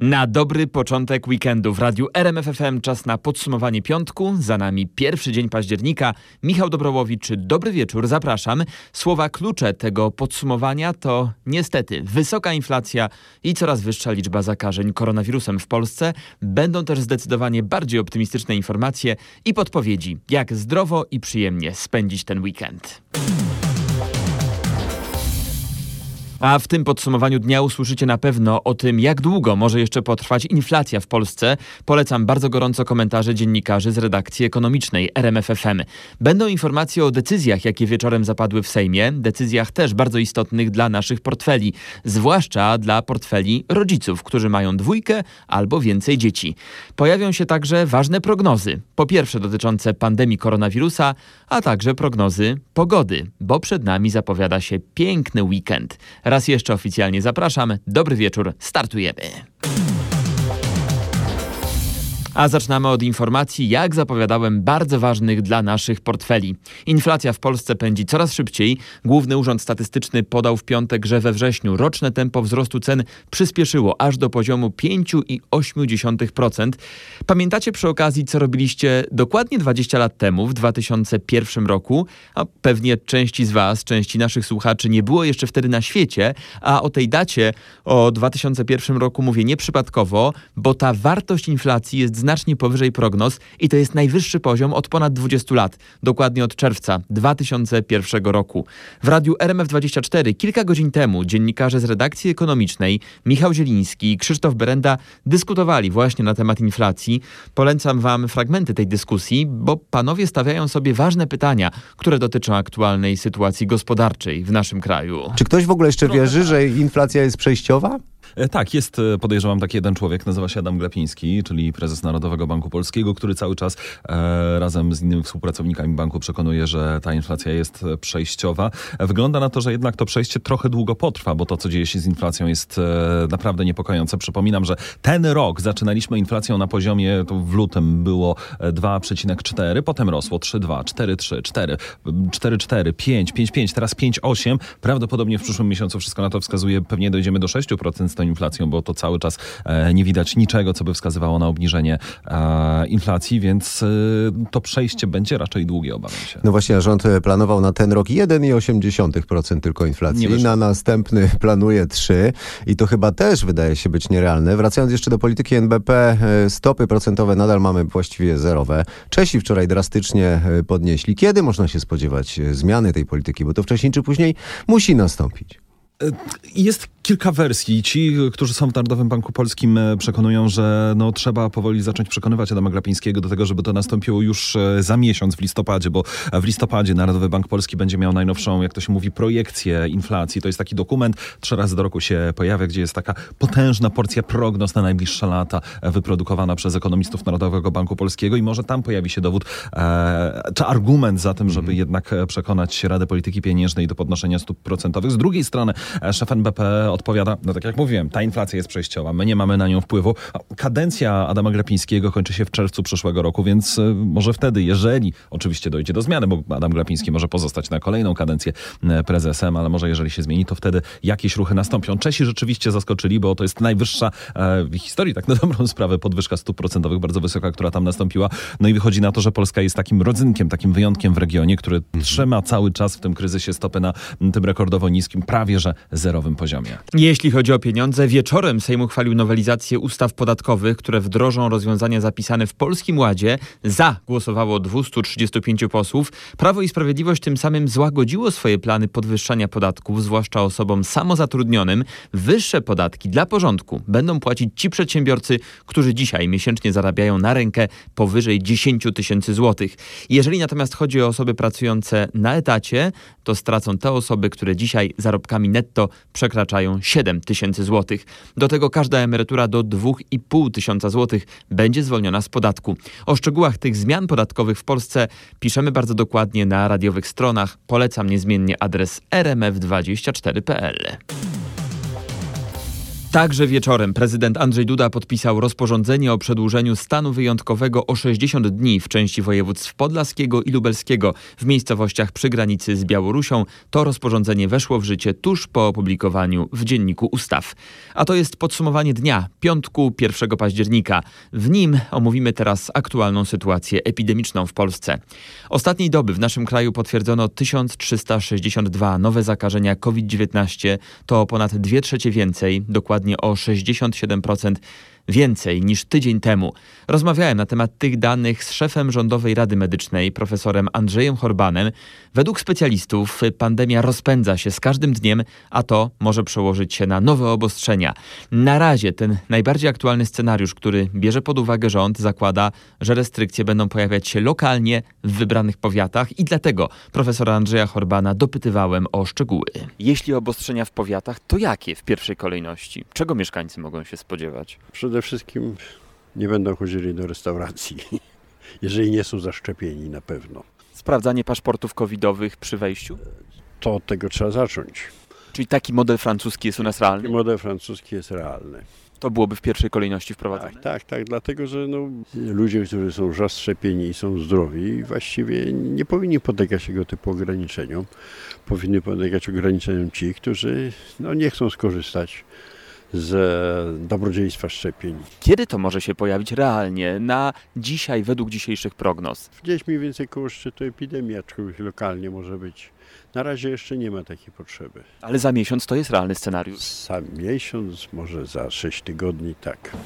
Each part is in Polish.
Na dobry początek weekendu w radiu RMFFM czas na podsumowanie piątku. Za nami pierwszy dzień października. Michał Dobrołowicz, dobry wieczór, zapraszam. Słowa klucze tego podsumowania to niestety wysoka inflacja i coraz wyższa liczba zakażeń koronawirusem w Polsce. Będą też zdecydowanie bardziej optymistyczne informacje i podpowiedzi, jak zdrowo i przyjemnie spędzić ten weekend. A w tym podsumowaniu dnia usłyszycie na pewno o tym, jak długo może jeszcze potrwać inflacja w Polsce. Polecam bardzo gorąco komentarze dziennikarzy z redakcji ekonomicznej RMFFM. Będą informacje o decyzjach, jakie wieczorem zapadły w Sejmie, decyzjach też bardzo istotnych dla naszych portfeli, zwłaszcza dla portfeli rodziców, którzy mają dwójkę albo więcej dzieci. Pojawią się także ważne prognozy. Po pierwsze dotyczące pandemii koronawirusa, a także prognozy pogody, bo przed nami zapowiada się piękny weekend. Raz jeszcze oficjalnie zapraszam. Dobry wieczór, startujemy. A zaczynamy od informacji, jak zapowiadałem, bardzo ważnych dla naszych portfeli. Inflacja w Polsce pędzi coraz szybciej. Główny Urząd Statystyczny podał w piątek, że we wrześniu roczne tempo wzrostu cen przyspieszyło aż do poziomu 5,8%. Pamiętacie przy okazji, co robiliście dokładnie 20 lat temu, w 2001 roku? A pewnie części z Was, części naszych słuchaczy nie było jeszcze wtedy na świecie, a o tej dacie, o 2001 roku mówię nieprzypadkowo, bo ta wartość inflacji jest znacznie powyżej prognoz i to jest najwyższy poziom od ponad 20 lat, dokładnie od czerwca 2001 roku. W radiu RMF24 kilka godzin temu dziennikarze z redakcji ekonomicznej Michał Zieliński i Krzysztof Berenda dyskutowali właśnie na temat inflacji. Polecam wam fragmenty tej dyskusji, bo panowie stawiają sobie ważne pytania, które dotyczą aktualnej sytuacji gospodarczej w naszym kraju. Czy ktoś w ogóle jeszcze wierzy, że inflacja jest przejściowa? E, tak, jest, e, podejrzewam, taki jeden człowiek, nazywa się Adam Glapiński, czyli prezes Narodowego Banku Polskiego, który cały czas e, razem z innymi współpracownikami banku przekonuje, że ta inflacja jest e, przejściowa. Wygląda na to, że jednak to przejście trochę długo potrwa, bo to, co dzieje się z inflacją jest e, naprawdę niepokojące. Przypominam, że ten rok zaczynaliśmy inflacją na poziomie, w lutym było 2,4, potem rosło 3,2, 4,3, 4, 4,4, 5, 5,5, teraz 5,8. Prawdopodobnie w przyszłym miesiącu wszystko na to wskazuje, pewnie dojdziemy do 6% z tą inflacją, bo to cały czas e, nie widać niczego, co by wskazywało na obniżenie e, inflacji, więc e, to przejście będzie raczej długie, obawiam się. No właśnie, rząd planował na ten rok 1,8% tylko inflacji. Na następny planuje 3 i to chyba też wydaje się być nierealne. Wracając jeszcze do polityki NBP, stopy procentowe nadal mamy właściwie zerowe. Czesi wczoraj drastycznie podnieśli. Kiedy można się spodziewać zmiany tej polityki? Bo to wcześniej czy później musi nastąpić. Jest kilka wersji. Ci, którzy są w Narodowym Banku Polskim e, przekonują, że no, trzeba powoli zacząć przekonywać Adama Glapińskiego do tego, żeby to nastąpiło już e, za miesiąc w listopadzie, bo w listopadzie Narodowy Bank Polski będzie miał najnowszą, jak to się mówi, projekcję inflacji. To jest taki dokument, trzy razy do roku się pojawia, gdzie jest taka potężna porcja prognoz na najbliższe lata e, wyprodukowana przez ekonomistów Narodowego Banku Polskiego i może tam pojawi się dowód, e, czy argument za tym, żeby mm. jednak przekonać Radę Polityki Pieniężnej do podnoszenia stóp procentowych. Z drugiej strony szef NBP odpowiada, no tak jak mówiłem, ta inflacja jest przejściowa, my nie mamy na nią wpływu. Kadencja Adama Glapińskiego kończy się w czerwcu przyszłego roku, więc e, może wtedy, jeżeli oczywiście dojdzie do zmiany, bo Adam Glapiński może pozostać na kolejną kadencję e, prezesem, ale może jeżeli się zmieni, to wtedy jakieś ruchy nastąpią. Czesi rzeczywiście zaskoczyli, bo to jest najwyższa e, w historii, tak na dobrą sprawę, podwyżka stóp procentowych, bardzo wysoka, która tam nastąpiła. No i wychodzi na to, że Polska jest takim rodzynkiem, takim wyjątkiem w regionie, który trzyma cały czas w tym kryzysie stopy na tym rekordowo niskim, prawie że zerowym poziomie. Jeśli chodzi o pieniądze, wieczorem Sejm uchwalił nowelizację ustaw podatkowych, które wdrożą rozwiązania zapisane w Polskim Ładzie. Za głosowało 235 posłów. Prawo i Sprawiedliwość tym samym złagodziło swoje plany podwyższania podatków, zwłaszcza osobom samozatrudnionym. Wyższe podatki dla porządku będą płacić ci przedsiębiorcy, którzy dzisiaj miesięcznie zarabiają na rękę powyżej 10 tysięcy złotych. Jeżeli natomiast chodzi o osoby pracujące na etacie, to stracą te osoby, które dzisiaj zarobkami netto przekraczają dostają 7 tysięcy złotych. Do tego każda emerytura do 2,5 tysiąca złotych będzie zwolniona z podatku. O szczegółach tych zmian podatkowych w Polsce piszemy bardzo dokładnie na radiowych stronach. Polecam niezmiennie adres rmf24.pl. Także wieczorem prezydent Andrzej Duda podpisał rozporządzenie o przedłużeniu stanu wyjątkowego o 60 dni w części województw podlaskiego i lubelskiego w miejscowościach przy granicy z Białorusią. To rozporządzenie weszło w życie tuż po opublikowaniu w Dzienniku Ustaw. A to jest podsumowanie dnia, piątku 1 października. W nim omówimy teraz aktualną sytuację epidemiczną w Polsce. Ostatniej doby w naszym kraju potwierdzono 1362 nowe zakażenia COVID-19. To ponad 2 trzecie więcej, dokładnie dokładnie o 67% więcej niż tydzień temu. Rozmawiałem na temat tych danych z szefem Rządowej Rady Medycznej, profesorem Andrzejem Horbanem. Według specjalistów pandemia rozpędza się z każdym dniem, a to może przełożyć się na nowe obostrzenia. Na razie ten najbardziej aktualny scenariusz, który bierze pod uwagę rząd, zakłada, że restrykcje będą pojawiać się lokalnie w wybranych powiatach i dlatego profesora Andrzeja Horbana dopytywałem o szczegóły. Jeśli obostrzenia w powiatach, to jakie w pierwszej kolejności? Czego mieszkańcy mogą się spodziewać? Przede wszystkim nie będą chodzili do restauracji, jeżeli nie są zaszczepieni na pewno. Sprawdzanie paszportów covidowych przy wejściu? To od tego trzeba zacząć. Czyli taki model francuski jest u nas realny? Model francuski jest realny. To byłoby w pierwszej kolejności wprowadzone? Tak, tak, tak dlatego że no, ludzie, którzy są zaszczepieni i są zdrowi, właściwie nie powinni podlegać tego typu ograniczeniom. Powinny podlegać ograniczeniom ci, którzy no, nie chcą skorzystać z dobrodziejstwa szczepień. Kiedy to może się pojawić realnie na dzisiaj, według dzisiejszych prognoz? Gdzieś mniej więcej koło szczytu epidemii, aczkolwiek lokalnie może być. Na razie jeszcze nie ma takiej potrzeby. Ale za miesiąc to jest realny scenariusz? Za miesiąc, może za sześć tygodni, tak.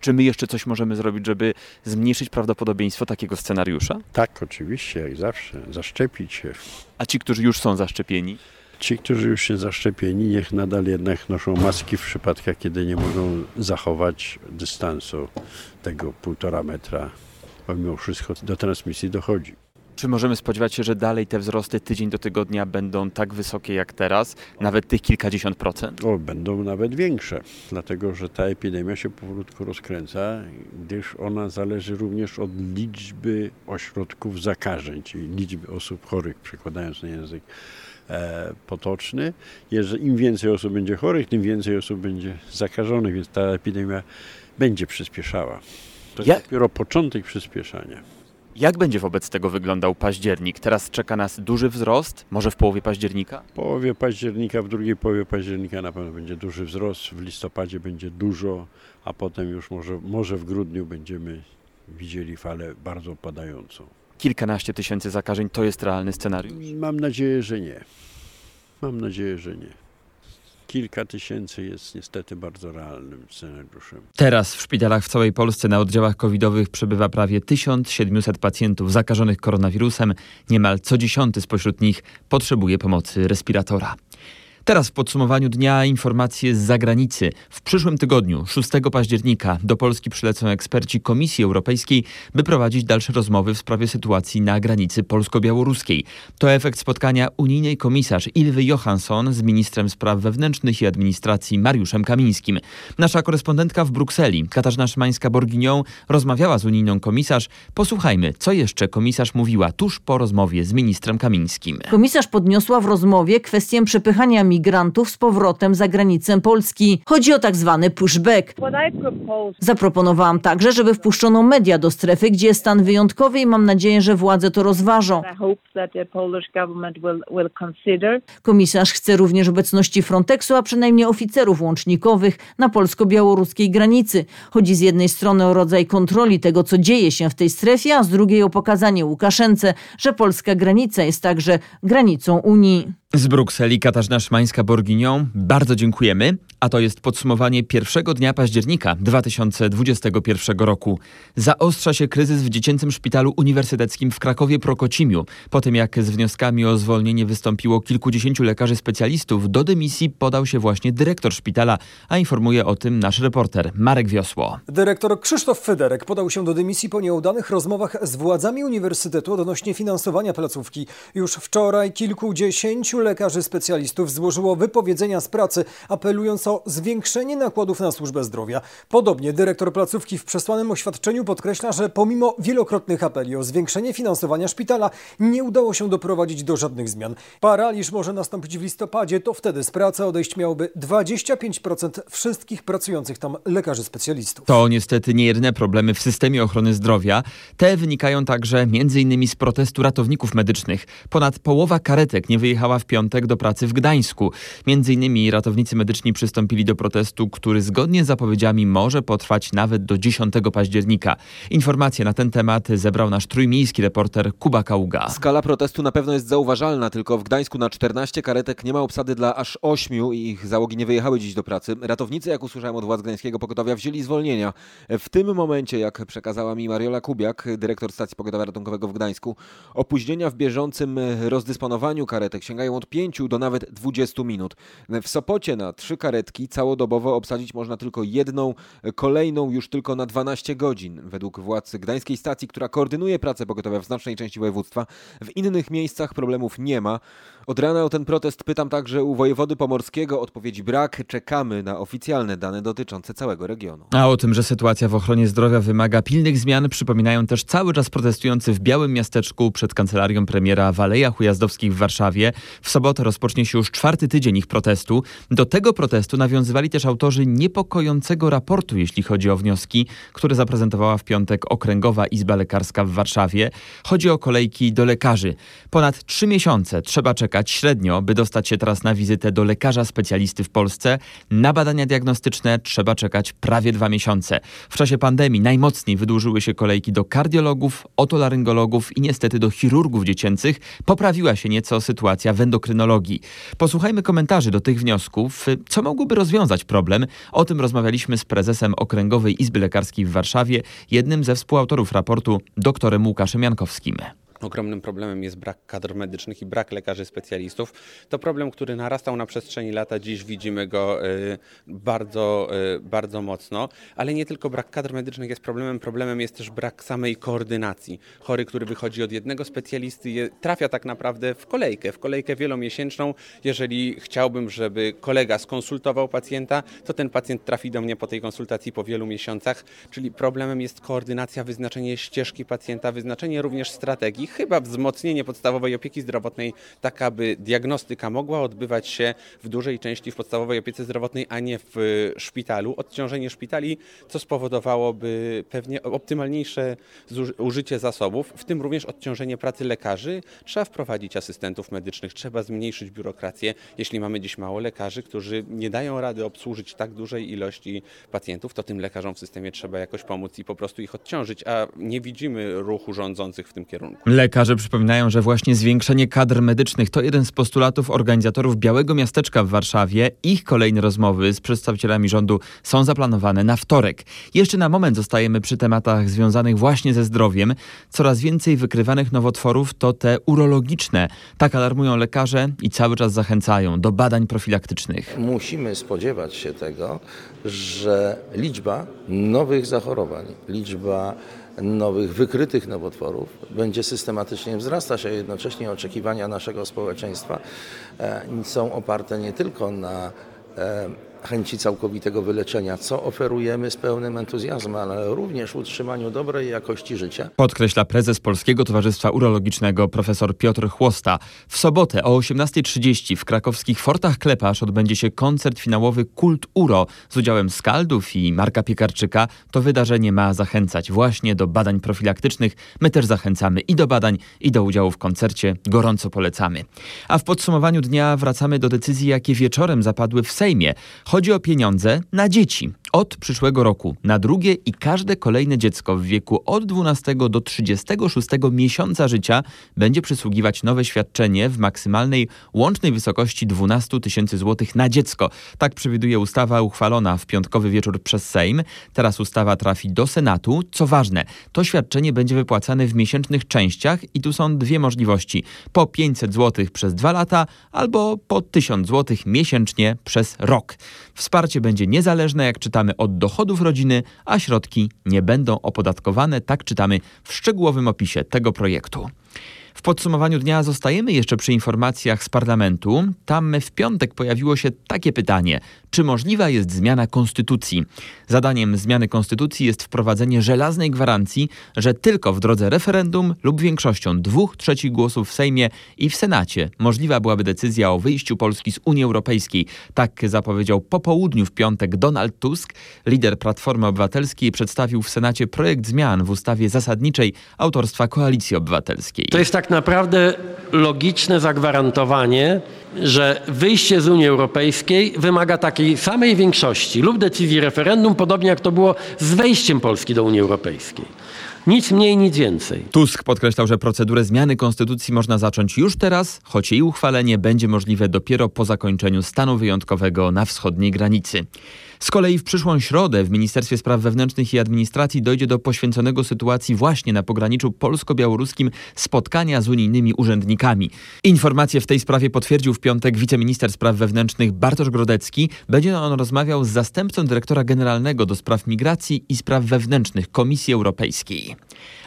Czy my jeszcze coś możemy zrobić, żeby zmniejszyć prawdopodobieństwo takiego scenariusza? Tak, oczywiście, jak zawsze. Zaszczepić się. A ci, którzy już są zaszczepieni? Ci, którzy już się zaszczepieni, niech nadal jednak noszą maski w przypadkach, kiedy nie mogą zachować dystansu tego półtora metra. Pomimo wszystko do transmisji dochodzi. Czy możemy spodziewać się, że dalej te wzrosty tydzień do tygodnia będą tak wysokie jak teraz, nawet tych kilkadziesiąt procent? O, będą nawet większe, dlatego że ta epidemia się powolutku rozkręca, gdyż ona zależy również od liczby ośrodków zakażeń, czyli liczby osób chorych, przekładając na język E, potoczny. Jeżeli im więcej osób będzie chorych, tym więcej osób będzie zakażonych, więc ta epidemia będzie przyspieszała. To jest dopiero początek przyspieszania. Jak będzie wobec tego wyglądał październik? Teraz czeka nas duży wzrost, może w połowie października? W połowie października, w drugiej połowie października na pewno będzie duży wzrost, w listopadzie będzie dużo, a potem już może, może w grudniu będziemy widzieli falę bardzo opadającą kilkanaście tysięcy zakażeń to jest realny scenariusz? Mam nadzieję, że nie. Mam nadzieję, że nie. Kilka tysięcy jest niestety bardzo realnym scenariuszem. Teraz w szpitalach w całej Polsce na oddziałach covidowych przebywa prawie 1700 pacjentów zakażonych koronawirusem. Niemal co dziesiąty spośród nich potrzebuje pomocy respiratora. Teraz w podsumowaniu dnia informacje z zagranicy. W przyszłym tygodniu, 6 października, do Polski przylecą eksperci Komisji Europejskiej, by prowadzić dalsze rozmowy w sprawie sytuacji na granicy polsko-białoruskiej. To efekt spotkania unijnej komisarz Ilwy Johansson z ministrem spraw wewnętrznych i administracji Mariuszem Kamińskim. Nasza korespondentka w Brukseli, Katarzyna Szymańska-Borginią, rozmawiała z unijną komisarz. Posłuchajmy, co jeszcze komisarz mówiła tuż po rozmowie z ministrem Kamińskim. Komisarz podniosła w rozmowie kwestię przepychania migrantów z powrotem za granicę Polski. Chodzi o tak zwany pushback. Zaproponowałam także, żeby wpuszczono media do strefy, gdzie jest stan wyjątkowy i mam nadzieję, że władze to rozważą. Komisarz chce również obecności Frontexu, a przynajmniej oficerów łącznikowych na polsko-białoruskiej granicy. Chodzi z jednej strony o rodzaj kontroli tego, co dzieje się w tej strefie, a z drugiej o pokazanie Łukaszence, że polska granica jest także granicą Unii. Z Brukseli Katarzyna Szmańska-Borginią bardzo dziękujemy, a to jest podsumowanie pierwszego dnia października 2021 roku. Zaostrza się kryzys w dziecięcym szpitalu uniwersyteckim w Krakowie Prokocimiu. Po tym jak z wnioskami o zwolnienie wystąpiło kilkudziesięciu lekarzy specjalistów, do dymisji podał się właśnie dyrektor szpitala, a informuje o tym nasz reporter Marek Wiosło. Dyrektor Krzysztof Federek podał się do dymisji po nieudanych rozmowach z władzami uniwersytetu odnośnie finansowania placówki. Już wczoraj kilkudziesięciu lekarzy specjalistów złożyło przedłożyło wypowiedzenia z pracy, apelując o zwiększenie nakładów na służbę zdrowia. Podobnie dyrektor placówki w przesłanym oświadczeniu podkreśla, że pomimo wielokrotnych apeli o zwiększenie finansowania szpitala nie udało się doprowadzić do żadnych zmian. Paraliż może nastąpić w listopadzie, to wtedy z pracy odejść miałoby 25% wszystkich pracujących tam lekarzy specjalistów. To niestety nie jedyne problemy w systemie ochrony zdrowia. Te wynikają także m.in. z protestu ratowników medycznych. Ponad połowa karetek nie wyjechała w piątek do pracy w Gdańsku. Między innymi ratownicy medyczni przystąpili do protestu, który zgodnie z zapowiedziami może potrwać nawet do 10 października. Informacje na ten temat zebrał nasz trójmiejski reporter Kuba Kaługa. Skala protestu na pewno jest zauważalna, tylko w Gdańsku na 14 karetek nie ma obsady dla aż 8 i ich załogi nie wyjechały dziś do pracy. Ratownicy, jak usłyszałem od władz gdańskiego pogotowia, wzięli zwolnienia. W tym momencie, jak przekazała mi Mariola Kubiak, dyrektor stacji pogotowia ratunkowego w Gdańsku, opóźnienia w bieżącym rozdysponowaniu karetek sięgają od 5 do nawet 20 minut. W Sopocie na trzy karetki całodobowo obsadzić można tylko jedną, kolejną już tylko na 12 godzin. Według władz gdańskiej stacji, która koordynuje pracę pogotowia w znacznej części województwa, w innych miejscach problemów nie ma. Od rana o ten protest pytam także u wojewody pomorskiego. Odpowiedzi brak. Czekamy na oficjalne dane dotyczące całego regionu. A o tym, że sytuacja w ochronie zdrowia wymaga pilnych zmian, przypominają też cały czas protestujący w Białym Miasteczku przed kancelarią premiera w Alejach Ujazdowskich w Warszawie. W sobotę rozpocznie się już czwarty tydzień ich protestu. Do tego protestu nawiązywali też autorzy niepokojącego raportu, jeśli chodzi o wnioski, które zaprezentowała w piątek Okręgowa Izba Lekarska w Warszawie. Chodzi o kolejki do lekarzy. Ponad trzy miesiące trzeba czekać czekać średnio, by dostać się teraz na wizytę do lekarza specjalisty w Polsce. Na badania diagnostyczne trzeba czekać prawie dwa miesiące. W czasie pandemii najmocniej wydłużyły się kolejki do kardiologów, otolaryngologów i niestety do chirurgów dziecięcych. Poprawiła się nieco sytuacja w endokrynologii. Posłuchajmy komentarzy do tych wniosków. Co mogłoby rozwiązać problem? O tym rozmawialiśmy z prezesem Okręgowej Izby Lekarskiej w Warszawie, jednym ze współautorów raportu, doktorem Łukaszem Jankowskim. Ogromnym problemem jest brak kadr medycznych i brak lekarzy specjalistów. To problem, który narastał na przestrzeni lata. Dziś widzimy go y, bardzo, y, bardzo mocno, ale nie tylko brak kadr medycznych jest problemem. Problemem jest też brak samej koordynacji. Chory, który wychodzi od jednego specjalisty, trafia tak naprawdę w kolejkę, w kolejkę wielomiesięczną. Jeżeli chciałbym, żeby kolega skonsultował pacjenta, to ten pacjent trafi do mnie po tej konsultacji po wielu miesiącach. Czyli problemem jest koordynacja, wyznaczenie ścieżki pacjenta, wyznaczenie również strategii chyba wzmocnienie podstawowej opieki zdrowotnej, tak aby diagnostyka mogła odbywać się w dużej części w podstawowej opiece zdrowotnej, a nie w szpitalu. Odciążenie szpitali, co spowodowałoby pewnie optymalniejsze użycie zasobów, w tym również odciążenie pracy lekarzy. Trzeba wprowadzić asystentów medycznych, trzeba zmniejszyć biurokrację. Jeśli mamy dziś mało lekarzy, którzy nie dają rady obsłużyć tak dużej ilości pacjentów, to tym lekarzom w systemie trzeba jakoś pomóc i po prostu ich odciążyć, a nie widzimy ruchu rządzących w tym kierunku. Lekarze przypominają, że właśnie zwiększenie kadr medycznych to jeden z postulatów organizatorów Białego Miasteczka w Warszawie. Ich kolejne rozmowy z przedstawicielami rządu są zaplanowane na wtorek. Jeszcze na moment zostajemy przy tematach związanych właśnie ze zdrowiem. Coraz więcej wykrywanych nowotworów to te urologiczne. Tak alarmują lekarze i cały czas zachęcają do badań profilaktycznych. Musimy spodziewać się tego, że liczba nowych zachorowań, liczba nowych wykrytych nowotworów będzie systematycznie wzrastać, a jednocześnie oczekiwania naszego społeczeństwa e, są oparte nie tylko na e, chęci całkowitego wyleczenia, co oferujemy z pełnym entuzjazmem, ale również utrzymaniu dobrej jakości życia. Podkreśla prezes Polskiego Towarzystwa Urologicznego profesor Piotr Chłosta. W sobotę o 18.30 w krakowskich Fortach Klepasz odbędzie się koncert finałowy Kult Uro z udziałem Skaldów i Marka Piekarczyka. To wydarzenie ma zachęcać właśnie do badań profilaktycznych. My też zachęcamy i do badań, i do udziału w koncercie. Gorąco polecamy. A w podsumowaniu dnia wracamy do decyzji, jakie wieczorem zapadły w Sejmie. Chodzi o pieniądze na dzieci. Od przyszłego roku na drugie i każde kolejne dziecko w wieku od 12 do 36 miesiąca życia będzie przysługiwać nowe świadczenie w maksymalnej łącznej wysokości 12 tysięcy złotych na dziecko. Tak przewiduje ustawa uchwalona w piątkowy wieczór przez Sejm. Teraz ustawa trafi do Senatu. Co ważne, to świadczenie będzie wypłacane w miesięcznych częściach i tu są dwie możliwości. Po 500 złotych przez dwa lata albo po 1000 złotych miesięcznie przez rok. Wsparcie będzie niezależne, jak czytamy, od dochodów rodziny, a środki nie będą opodatkowane, tak czytamy w szczegółowym opisie tego projektu. W podsumowaniu dnia zostajemy jeszcze przy informacjach z parlamentu. Tam w piątek pojawiło się takie pytanie: czy możliwa jest zmiana konstytucji? Zadaniem zmiany konstytucji jest wprowadzenie żelaznej gwarancji, że tylko w drodze referendum lub większością dwóch trzecich głosów w Sejmie i w Senacie możliwa byłaby decyzja o wyjściu Polski z Unii Europejskiej. Tak zapowiedział po południu w piątek Donald Tusk. Lider Platformy Obywatelskiej przedstawił w Senacie projekt zmian w ustawie zasadniczej autorstwa Koalicji Obywatelskiej. To jest tak naprawdę logiczne zagwarantowanie, że wyjście z Unii Europejskiej wymaga takiej samej większości lub decyzji referendum, podobnie jak to było z wejściem Polski do Unii Europejskiej. Nic mniej, nic więcej. Tusk podkreślał, że procedurę zmiany konstytucji można zacząć już teraz, choć jej uchwalenie będzie możliwe dopiero po zakończeniu stanu wyjątkowego na wschodniej granicy. Z kolei w przyszłą środę w Ministerstwie Spraw Wewnętrznych i Administracji dojdzie do poświęconego sytuacji właśnie na pograniczu polsko-białoruskim spotkania z unijnymi urzędnikami. Informacje w tej sprawie potwierdził w piątek wiceminister spraw wewnętrznych Bartosz Grodecki. Będzie on rozmawiał z zastępcą dyrektora generalnego do spraw migracji i spraw wewnętrznych Komisji Europejskiej.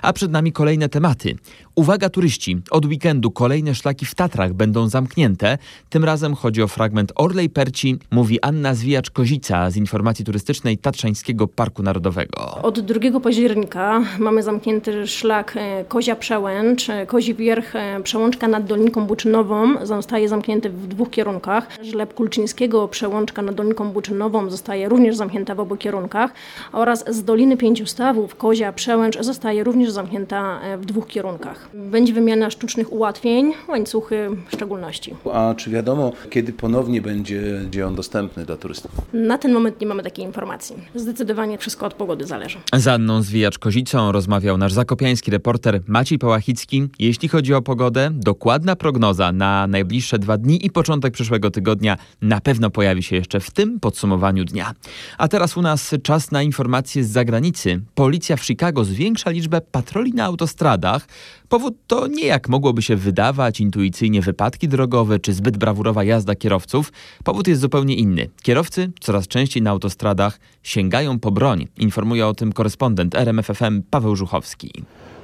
A przed nami kolejne tematy. Uwaga turyści, od weekendu kolejne szlaki w Tatrach będą zamknięte. Tym razem chodzi o fragment Orlej Perci, mówi Anna Zwijacz-Kozica z informacji turystycznej Tatrzańskiego Parku Narodowego. Od 2 października mamy zamknięty szlak e, Kozia Przełęcz, e, Kozi Wierch, e, Przełączka nad Dolinką Buczynową zostaje zamknięty w dwóch kierunkach. Żleb Kulczyńskiego, Przełączka nad Dolinką Buczynową zostaje również zamknięta w obu kierunkach oraz z Doliny Pięciu Stawów, Kozia Przełęcz zostaje również zamknięta w dwóch kierunkach. Będzie wymiana sztucznych ułatwień, łańcuchy w szczególności. A czy wiadomo, kiedy ponownie będzie on dostępny dla turystów? Na ten moment nie mamy takiej informacji. Zdecydowanie wszystko od pogody zależy. Z Anną Zwijacz-Kozicą rozmawiał nasz zakopiański reporter Maciej Pałachicki. Jeśli chodzi o pogodę, dokładna prognoza na najbliższe dwa dni i początek przyszłego tygodnia na pewno pojawi się jeszcze w tym podsumowaniu dnia. A teraz u nas czas na informacje z zagranicy. Policja w Chicago zwiększa liczbę patroli na autostradach. Powód to nie jak mogłoby się wydawać intuicyjnie wypadki drogowe czy zbyt brawurowa jazda kierowców. Powód jest zupełnie inny. Kierowcy coraz częściej na autostradach sięgają po broń. Informuje o tym korespondent RMFFM Paweł Żuchowski.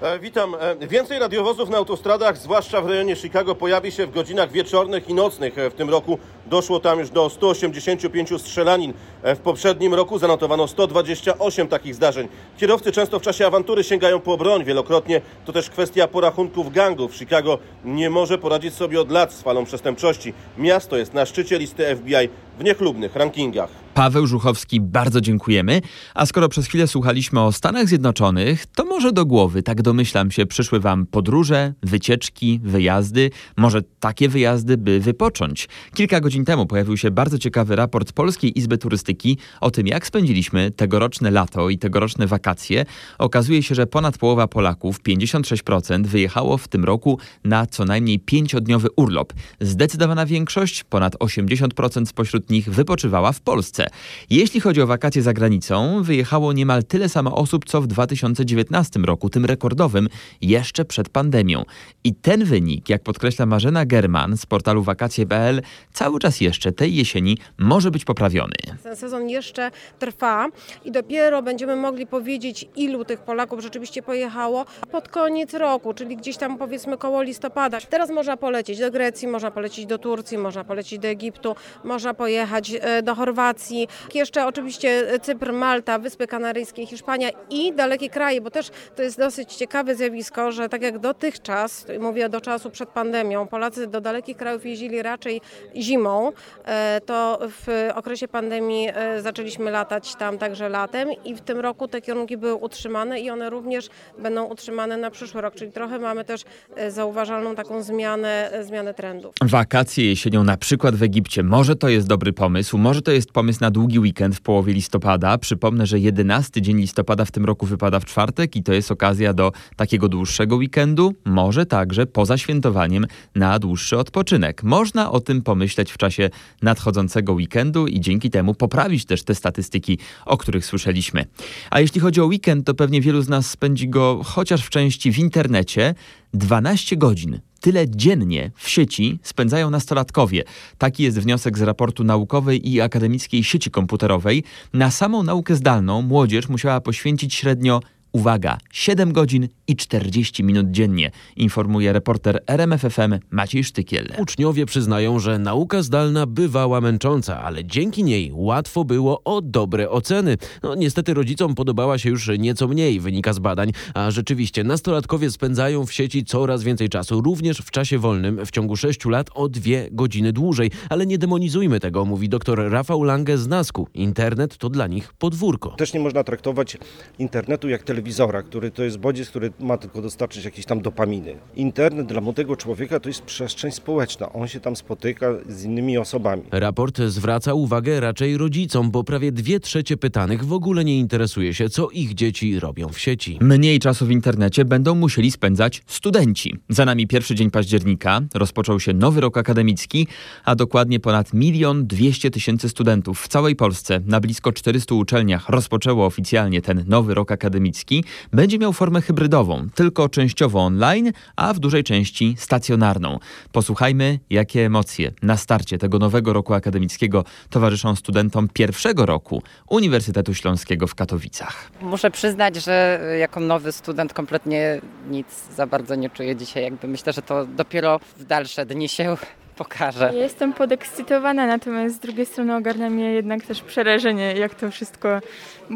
E, witam. E, więcej radiowozów na autostradach, zwłaszcza w rejonie Chicago, pojawi się w godzinach wieczornych i nocnych. E, w tym roku doszło tam już do 185 strzelanin. W poprzednim roku zanotowano 128 takich zdarzeń. Kierowcy często w czasie awantury sięgają po broń. Wielokrotnie to też kwestia porachunków gangów. Chicago nie może poradzić sobie od lat z falą przestępczości. Miasto jest na szczycie listy FBI w niechlubnych rankingach. Paweł Żuchowski, bardzo dziękujemy. A skoro przez chwilę słuchaliśmy o Stanach Zjednoczonych, to może do głowy, tak domyślam się, przyszły Wam podróże, wycieczki, wyjazdy. Może takie wyjazdy, by wypocząć. Kilka godzin temu pojawił się bardzo ciekawy raport Polskiej Izby Turystyki o tym, jak spędziliśmy tegoroczne lato i tegoroczne wakacje. Okazuje się, że ponad połowa Polaków, 56%, wyjechało w tym roku na co najmniej pięciodniowy urlop. Zdecydowana większość, ponad 80% spośród nich wypoczywała w Polsce. Jeśli chodzi o wakacje za granicą, wyjechało niemal tyle samo osób, co w 2019 roku, tym rekordowym, jeszcze przed pandemią. I ten wynik, jak podkreśla Marzena German z portalu wakacje.pl, cały czas jeszcze tej jesieni może być poprawiony. Ten sezon jeszcze trwa i dopiero będziemy mogli powiedzieć, ilu tych Polaków rzeczywiście pojechało pod koniec roku, czyli gdzieś tam powiedzmy koło listopada. Teraz można polecieć do Grecji, można polecieć do Turcji, można polecieć do Egiptu, można pojechać e, do Chorwacji, jeszcze oczywiście Cypr, Malta, Wyspy Kanaryjskie, Hiszpania i dalekie kraje, bo też to jest dosyć ciekawe zjawisko, że tak jak dotychczas, mówię do czasu przed pandemią, Polacy do dalekich krajów jeździli raczej zimą, e, to w okresie pandemii e, zaczęliśmy latać tam także latem i w tym roku te kierunki były utrzymane i one również będą utrzymane na przyszły rok, czyli trochę mamy też e, zauważalną taką zmianę, zmianę trendów. Wakacje jesienią na przykład w Egipcie. Może to jest dobry pomysł, może to jest pomysł na długi weekend w połowie listopada. Przypomnę, że 11 dzień listopada w tym roku wypada w czwartek i to jest okazja do takiego dłuższego weekendu, może także poza świętowaniem na dłuższy odpoczynek. Można o tym pomyśleć w czasie nadchodzącego weekendu i dzięki temu poprawić też te statystyki, o których słyszeliśmy. A jeśli chodzi o weekend, to pewnie wielu z nas spędzi go chociaż w części w internecie. 12 godzin tyle dziennie w sieci spędzają nastolatkowie. Taki jest wniosek z raportu naukowej i akademickiej sieci komputerowej. Na samą naukę zdalną młodzież musiała poświęcić średnio Uwaga, 7 godzin i 40 minut dziennie, informuje reporter RMFFM Maciej Sztykiel. Uczniowie przyznają, że nauka zdalna bywała męcząca, ale dzięki niej łatwo było o dobre oceny. No niestety rodzicom podobała się już nieco mniej, wynika z badań, a rzeczywiście nastolatkowie spędzają w sieci coraz więcej czasu, również w czasie wolnym w ciągu 6 lat o dwie godziny dłużej. Ale nie demonizujmy tego, mówi dr Rafał Lange z Nasku. Internet to dla nich podwórko. Też nie można traktować internetu jak telewizora, który to jest bodziec, który ma tylko dostarczyć jakieś tam dopaminy. Internet dla młodego człowieka to jest przestrzeń społeczna. On się tam spotyka z innymi osobami. Raport zwraca uwagę raczej rodzicom, bo prawie dwie trzecie pytanych w ogóle nie interesuje się, co ich dzieci robią w sieci. Mniej czasu w internecie będą musieli spędzać studenci. Za nami pierwszy dzień października, rozpoczął się nowy rok akademicki, a dokładnie ponad milion dwieście tysięcy studentów w całej Polsce na blisko 400 uczelniach rozpoczęło oficjalnie ten nowy rok akademicki. Będzie miał formę hybrydową, tylko częściowo online, a w dużej części stacjonarną. Posłuchajmy, jakie emocje na starcie tego nowego roku akademickiego towarzyszą studentom pierwszego roku Uniwersytetu Śląskiego w Katowicach. Muszę przyznać, że jako nowy student kompletnie nic za bardzo nie czuję dzisiaj. Jakby myślę, że to dopiero w dalsze dni się pokaże. Ja jestem podekscytowana, natomiast z drugiej strony ogarnia mnie jednak też przerażenie, jak to wszystko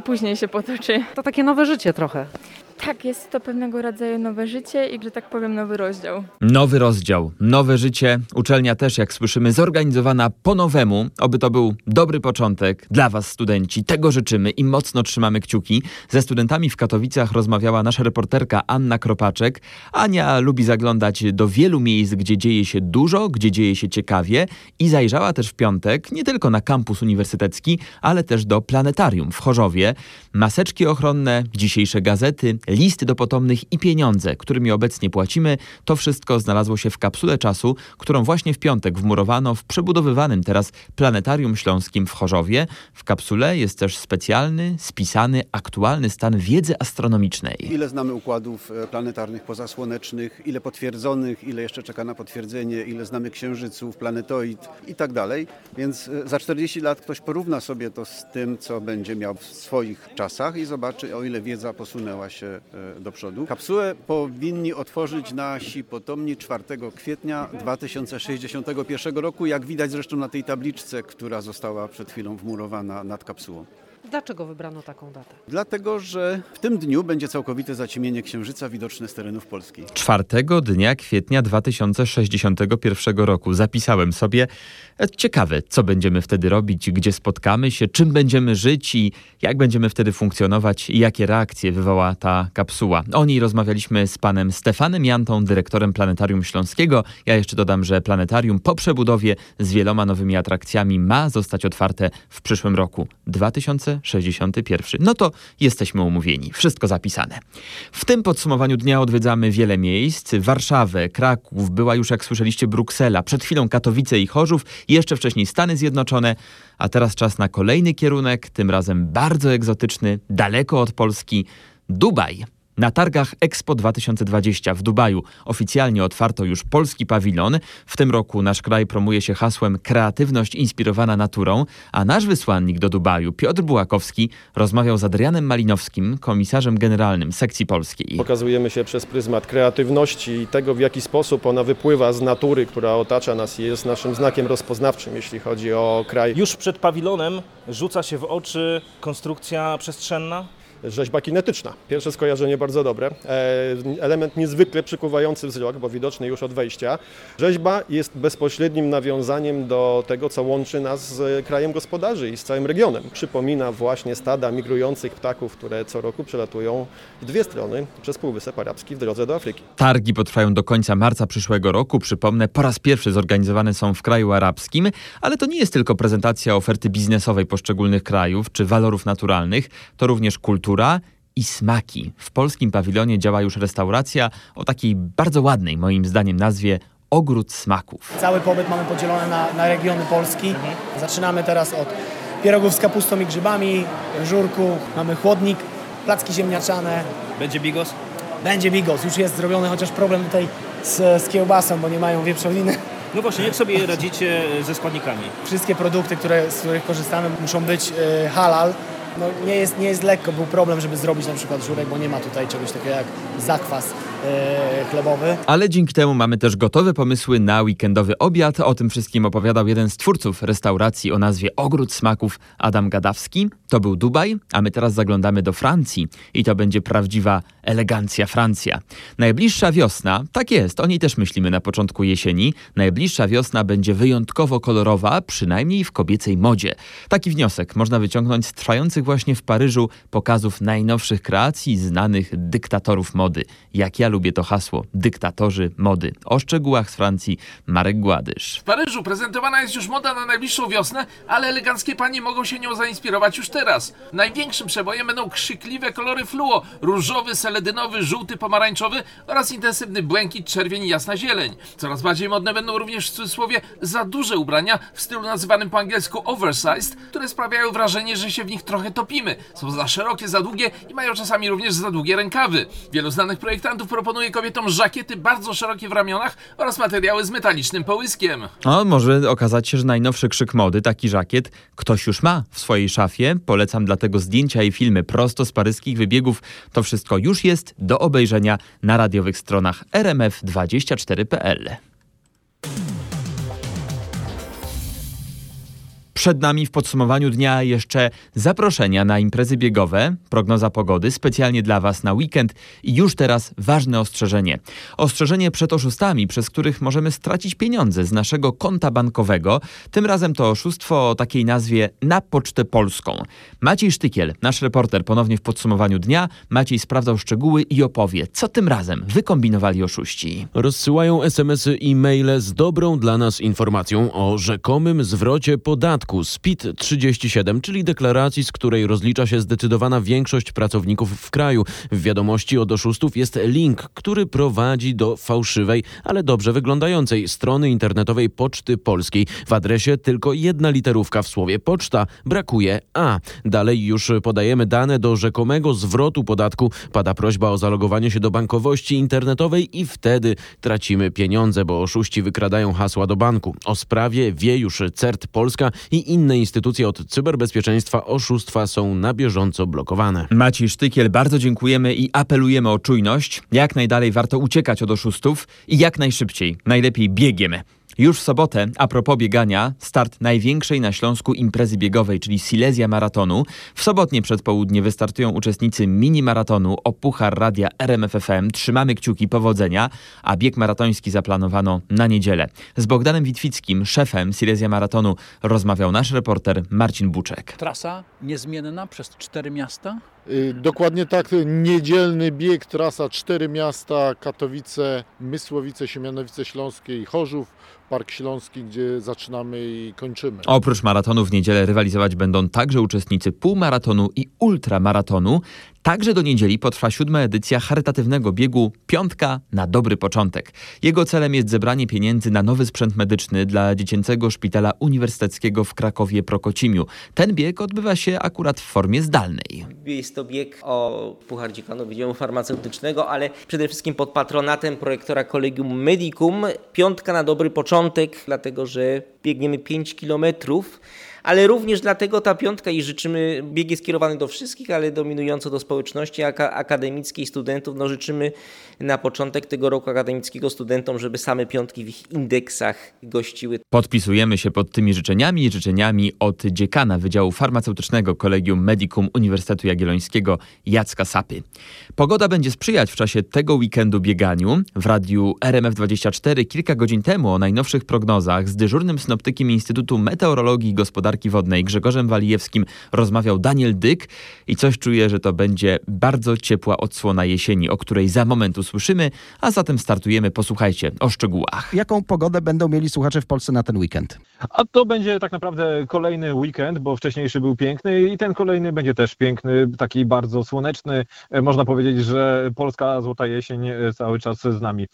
później się potoczy. To takie nowe życie trochę. Tak, jest to pewnego rodzaju nowe życie i, że tak powiem, nowy rozdział. Nowy rozdział, nowe życie. Uczelnia też, jak słyszymy, zorganizowana po nowemu. Oby to był dobry początek dla Was, studenci. Tego życzymy i mocno trzymamy kciuki. Ze studentami w Katowicach rozmawiała nasza reporterka Anna Kropaczek. Ania lubi zaglądać do wielu miejsc, gdzie dzieje się dużo, gdzie dzieje się ciekawie i zajrzała też w piątek nie tylko na kampus uniwersytecki, ale też do planetarium w Chorzowie. Maseczki ochronne, dzisiejsze gazety, listy do potomnych i pieniądze, którymi obecnie płacimy, to wszystko znalazło się w kapsule czasu, którą właśnie w piątek wmurowano w przebudowywanym teraz Planetarium Śląskim w Chorzowie. W kapsule jest też specjalny, spisany, aktualny stan wiedzy astronomicznej. Ile znamy układów e, planetarnych pozasłonecznych, ile potwierdzonych, ile jeszcze czeka na potwierdzenie, ile znamy księżyców, planetoid i tak dalej. Więc e, za 40 lat ktoś porówna sobie to z tym, co będzie miał w swoich czasach i zobaczy, o ile wiedza posunęła się do przodu. Kapsułę powinni otworzyć nasi potomni 4 kwietnia 2061 roku, jak widać zresztą na tej tabliczce, która została przed chwilą wmurowana nad kapsułą. Dlaczego wybrano taką datę? Dlatego, że w tym dniu będzie całkowite zaciemienie Księżyca widoczne z terenów Polski. Czwartego dnia kwietnia 2061 roku zapisałem sobie e, ciekawe, co będziemy wtedy robić, gdzie spotkamy się, czym będziemy żyć i jak będziemy wtedy funkcjonować i jakie reakcje wywoła ta kapsuła. O niej rozmawialiśmy z panem Stefanem Jantą, dyrektorem Planetarium Śląskiego. Ja jeszcze dodam, że planetarium po przebudowie z wieloma nowymi atrakcjami ma zostać otwarte w przyszłym roku 2061. No to jesteśmy umówieni. Wszystko zapisane. W tym podsumowaniu dnia odwiedzamy wiele miejsc. Warszawę, Kraków, była już jak słyszeliście Bruksela, przed chwilą Katowice i Chorzów, jeszcze wcześniej Stany Zjednoczone, a teraz czas na kolejny kierunek, tym razem bardzo egzotyczny, daleko od Polski, Dubaj. Na targach Expo 2020 w Dubaju oficjalnie otwarto już polski pawilon. W tym roku nasz kraj promuje się hasłem Kreatywność inspirowana naturą, a nasz wysłannik do Dubaju, Piotr Bułakowski, rozmawiał z Adrianem Malinowskim, komisarzem generalnym sekcji polskiej. Pokazujemy się przez pryzmat kreatywności i tego, w jaki sposób ona wypływa z natury, która otacza nas i jest naszym znakiem rozpoznawczym, jeśli chodzi o kraj. Już przed pawilonem rzuca się w oczy konstrukcja przestrzenna, Rzeźba kinetyczna. Pierwsze skojarzenie bardzo dobre. E, Element niezwykle przykuwający wzrok, bo widoczny już od wejścia. Rzeźba jest bezpośrednim nawiązaniem do tego, co łączy nas z krajem gospodarzy i z całym regionem. Przypomina właśnie stada migrujących ptaków, które co roku przelatują w dwie strony przez Półwysep Arabski w drodze do Afryki. Targi potrwają do końca marca przyszłego roku. Przypomnę, po raz pierwszy zorganizowane są w kraju arabskim, ale to nie jest tylko prezentacja oferty biznesowej poszczególnych krajów czy walorów naturalnych, to również kultura i smaki. W polskim pawilonie działa już restauracja o takiej bardzo ładnej, moim zdaniem, nazwie Ogród Smaków. Cały pobyt mamy podzielony na, na regiony Polski. Zaczynamy teraz od pierogów z kapustą i grzybami, żurku, mamy chłodnik, placki ziemniaczane. Będzie bigos? Będzie bigos, już jest zrobiony, chociaż problem tutaj z, z kiełbasą, bo nie mają wieprzowiny. No właśnie, jak sobie radzicie ze składnikami? Wszystkie produkty, które, z których korzystamy muszą być e, halal, No, nie, jest, nie jest lekko, był problem, żeby zrobić na przykład żurek, bo nie ma tutaj czegoś takiego jak zakwas chlebowy. Ale dzięki temu mamy też gotowe pomysły na weekendowy obiad. O tym wszystkim opowiadał jeden z twórców restauracji o nazwie Ogród Smaków, Adam Gadawski. To był Dubaj, a my teraz zaglądamy do Francji i to będzie prawdziwa elegancja Francja. Najbliższa wiosna, tak jest, o niej też myślimy na początku jesieni, najbliższa wiosna będzie wyjątkowo kolorowa, przynajmniej w kobiecej modzie. Taki wniosek można wyciągnąć z trwających właśnie w Paryżu pokazów najnowszych kreacji znanych dyktatorów mody. Jak ja lubię to hasło, dyktatorzy mody. O szczegółach z Francji Marek Gładysz. W Paryżu prezentowana jest już moda na najbliższą wiosnę, ale eleganckie panie mogą się nią zainspirować już teraz. Największym przebojem będą krzykliwe kolory fluo, różowy, seledynowy, żółty, pomarańczowy oraz intensywny błękit, czerwień i jasna zieleń. Coraz bardziej modne będą również w cudzysłowie za duże ubrania w stylu nazywanym po angielsku oversized, które sprawiają wrażenie, że się w nich trochę topimy. Są za szerokie, za długie i mają czasami również za długie rękawy. Wielu znanych projektantów proponuje kobietom żakiety bardzo szerokie w ramionach oraz materiały z metalicznym połyskiem. O, może okazać się, że najnowszy krzyk mody, taki żakiet, ktoś już ma w swojej szafie. Polecam dlatego zdjęcia i filmy prosto z paryskich wybiegów. To wszystko już jest do obejrzenia na radiowych stronach rmf24.pl. Przed nami w podsumowaniu dnia jeszcze zaproszenia na imprezy biegowe, prognoza pogody specjalnie dla Was na weekend i już teraz ważne ostrzeżenie. Ostrzeżenie przed oszustami, przez których możemy stracić pieniądze z naszego konta bankowego. Tym razem to oszustwo o takiej nazwie na Pocztę Polską. Maciej Sztykiel, nasz reporter, ponownie w podsumowaniu dnia. Maciej sprawdzał szczegóły i opowie, co tym razem wykombinowali oszuści. Rozsyłają SMS-y i maile z dobrą dla nas informacją o rzekomym zwrocie podatku z PIT-37, czyli deklaracji, z której rozlicza się zdecydowana większość pracowników w kraju. W wiadomości od oszustów jest link, który prowadzi do fałszywej, ale dobrze wyglądającej strony internetowej Poczty Polskiej. W adresie tylko jedna literówka w słowie poczta, brakuje A. Dalej już podajemy dane do rzekomego zwrotu podatku. Pada prośba o zalogowanie się do bankowości internetowej i wtedy tracimy pieniądze, bo oszuści wykradają hasła do banku. O sprawie wie już CERT Polska i inne instytucje od cyberbezpieczeństwa oszustwa są na bieżąco blokowane. Maciej Sztykiel, bardzo dziękujemy i apelujemy o czujność. Jak najdalej warto uciekać od oszustów i jak najszybciej, najlepiej biegiem. Już w sobotę, a propos biegania, start największej na Śląsku imprezy biegowej, czyli Silesia Maratonu. W sobotnie przedpołudnie wystartują uczestnicy mini maratonu o Puchar Radia RMFFM. Trzymamy kciuki powodzenia, a bieg maratoński zaplanowano na niedzielę. Z Bogdanem Witwickim, szefem Silesia Maratonu, rozmawiał nasz reporter Marcin Buczek. Trasa niezmienna przez cztery miasta? Dokładnie tak, niedzielny bieg, trasa cztery miasta, Katowice, Mysłowice, Siemianowice Śląskie i Chorzów, Park Śląski, gdzie zaczynamy i kończymy. Oprócz maratonu w niedzielę rywalizować będą także uczestnicy półmaratonu i ultramaratonu. Także do niedzieli potrwa siódma edycja charytatywnego biegu Piątka na dobry początek. Jego celem jest zebranie pieniędzy na nowy sprzęt medyczny dla Dziecięcego Szpitala Uniwersyteckiego w Krakowie Prokocimiu. Ten bieg odbywa się akurat w formie zdalnej. Jest to bieg o Puchar Dziekanów Wydziału Farmaceutycznego, ale przede wszystkim pod patronatem projektora Collegium Medicum. Piątka na dobry początek, dlatego że biegniemy 5 kilometrów ale również dlatego ta piątka i życzymy, bieg jest skierowany do wszystkich, ale dominująco do społeczności akademickiej, studentów. No życzymy na początek tego roku akademickiego studentom, żeby same piątki w ich indeksach gościły. Podpisujemy się pod tymi życzeniami, życzeniami od dziekana Wydziału Farmaceutycznego Kolegium Medicum Uniwersytetu Jagiellońskiego Jacka Sapy. Pogoda będzie sprzyjać w czasie tego weekendu bieganiu. W radiu RMF24 kilka godzin temu o najnowszych prognozach z dyżurnym synoptykiem Instytutu Meteorologii i Gospodarki Gospodarki Wodnej Grzegorzem Walijewskim rozmawiał Daniel Dyk i coś czuję, że to będzie bardzo ciepła odsłona jesieni, o której za moment usłyszymy, a zatem startujemy. Posłuchajcie o szczegółach. Jaką pogodę będą mieli słuchacze w Polsce na ten weekend? A to będzie tak naprawdę kolejny weekend, bo wcześniejszy był piękny i ten kolejny będzie też piękny, taki bardzo słoneczny. Można powiedzieć, że polska złota jesień cały czas z nami.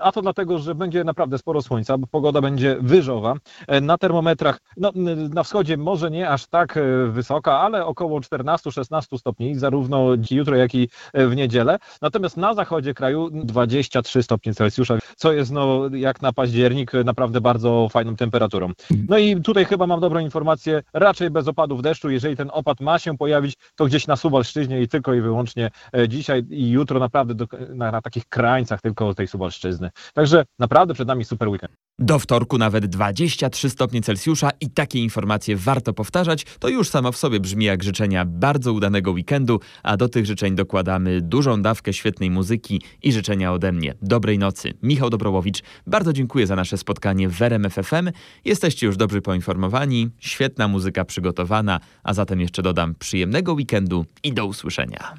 A to dlatego, że będzie naprawdę sporo słońca, bo pogoda będzie wyżowa. Na termometrach, no, na wschodzie wschodzie może nie aż tak e, wysoka, ale około 14-16 stopni, zarówno jutro, jak i e, w niedzielę. Natomiast na zachodzie kraju 23 stopnie Celsjusza, co jest no, jak na październik e, naprawdę bardzo fajną temperaturą. No i tutaj chyba mam dobrą informację, raczej bez opadów deszczu. Jeżeli ten opad ma się pojawić, to gdzieś na Suwalszczyźnie i tylko i wyłącznie dzisiaj i jutro naprawdę do, na, na takich krańcach tylko tej Suwalszczyzny. Także naprawdę przed nami super weekend. Do wtorku nawet 23 stopnie Celsjusza i takie informacje warto powtarzać. To już samo w sobie brzmi jak życzenia bardzo udanego weekendu, a do tych życzeń dokładamy dużą dawkę świetnej muzyki i życzenia ode mnie. Dobrej nocy. Michał Dobrołowicz, bardzo dziękuję za nasze spotkanie w RMF FM. Jesteście już dobrze poinformowani, świetna muzyka przygotowana, a zatem jeszcze dodam przyjemnego weekendu i do usłyszenia.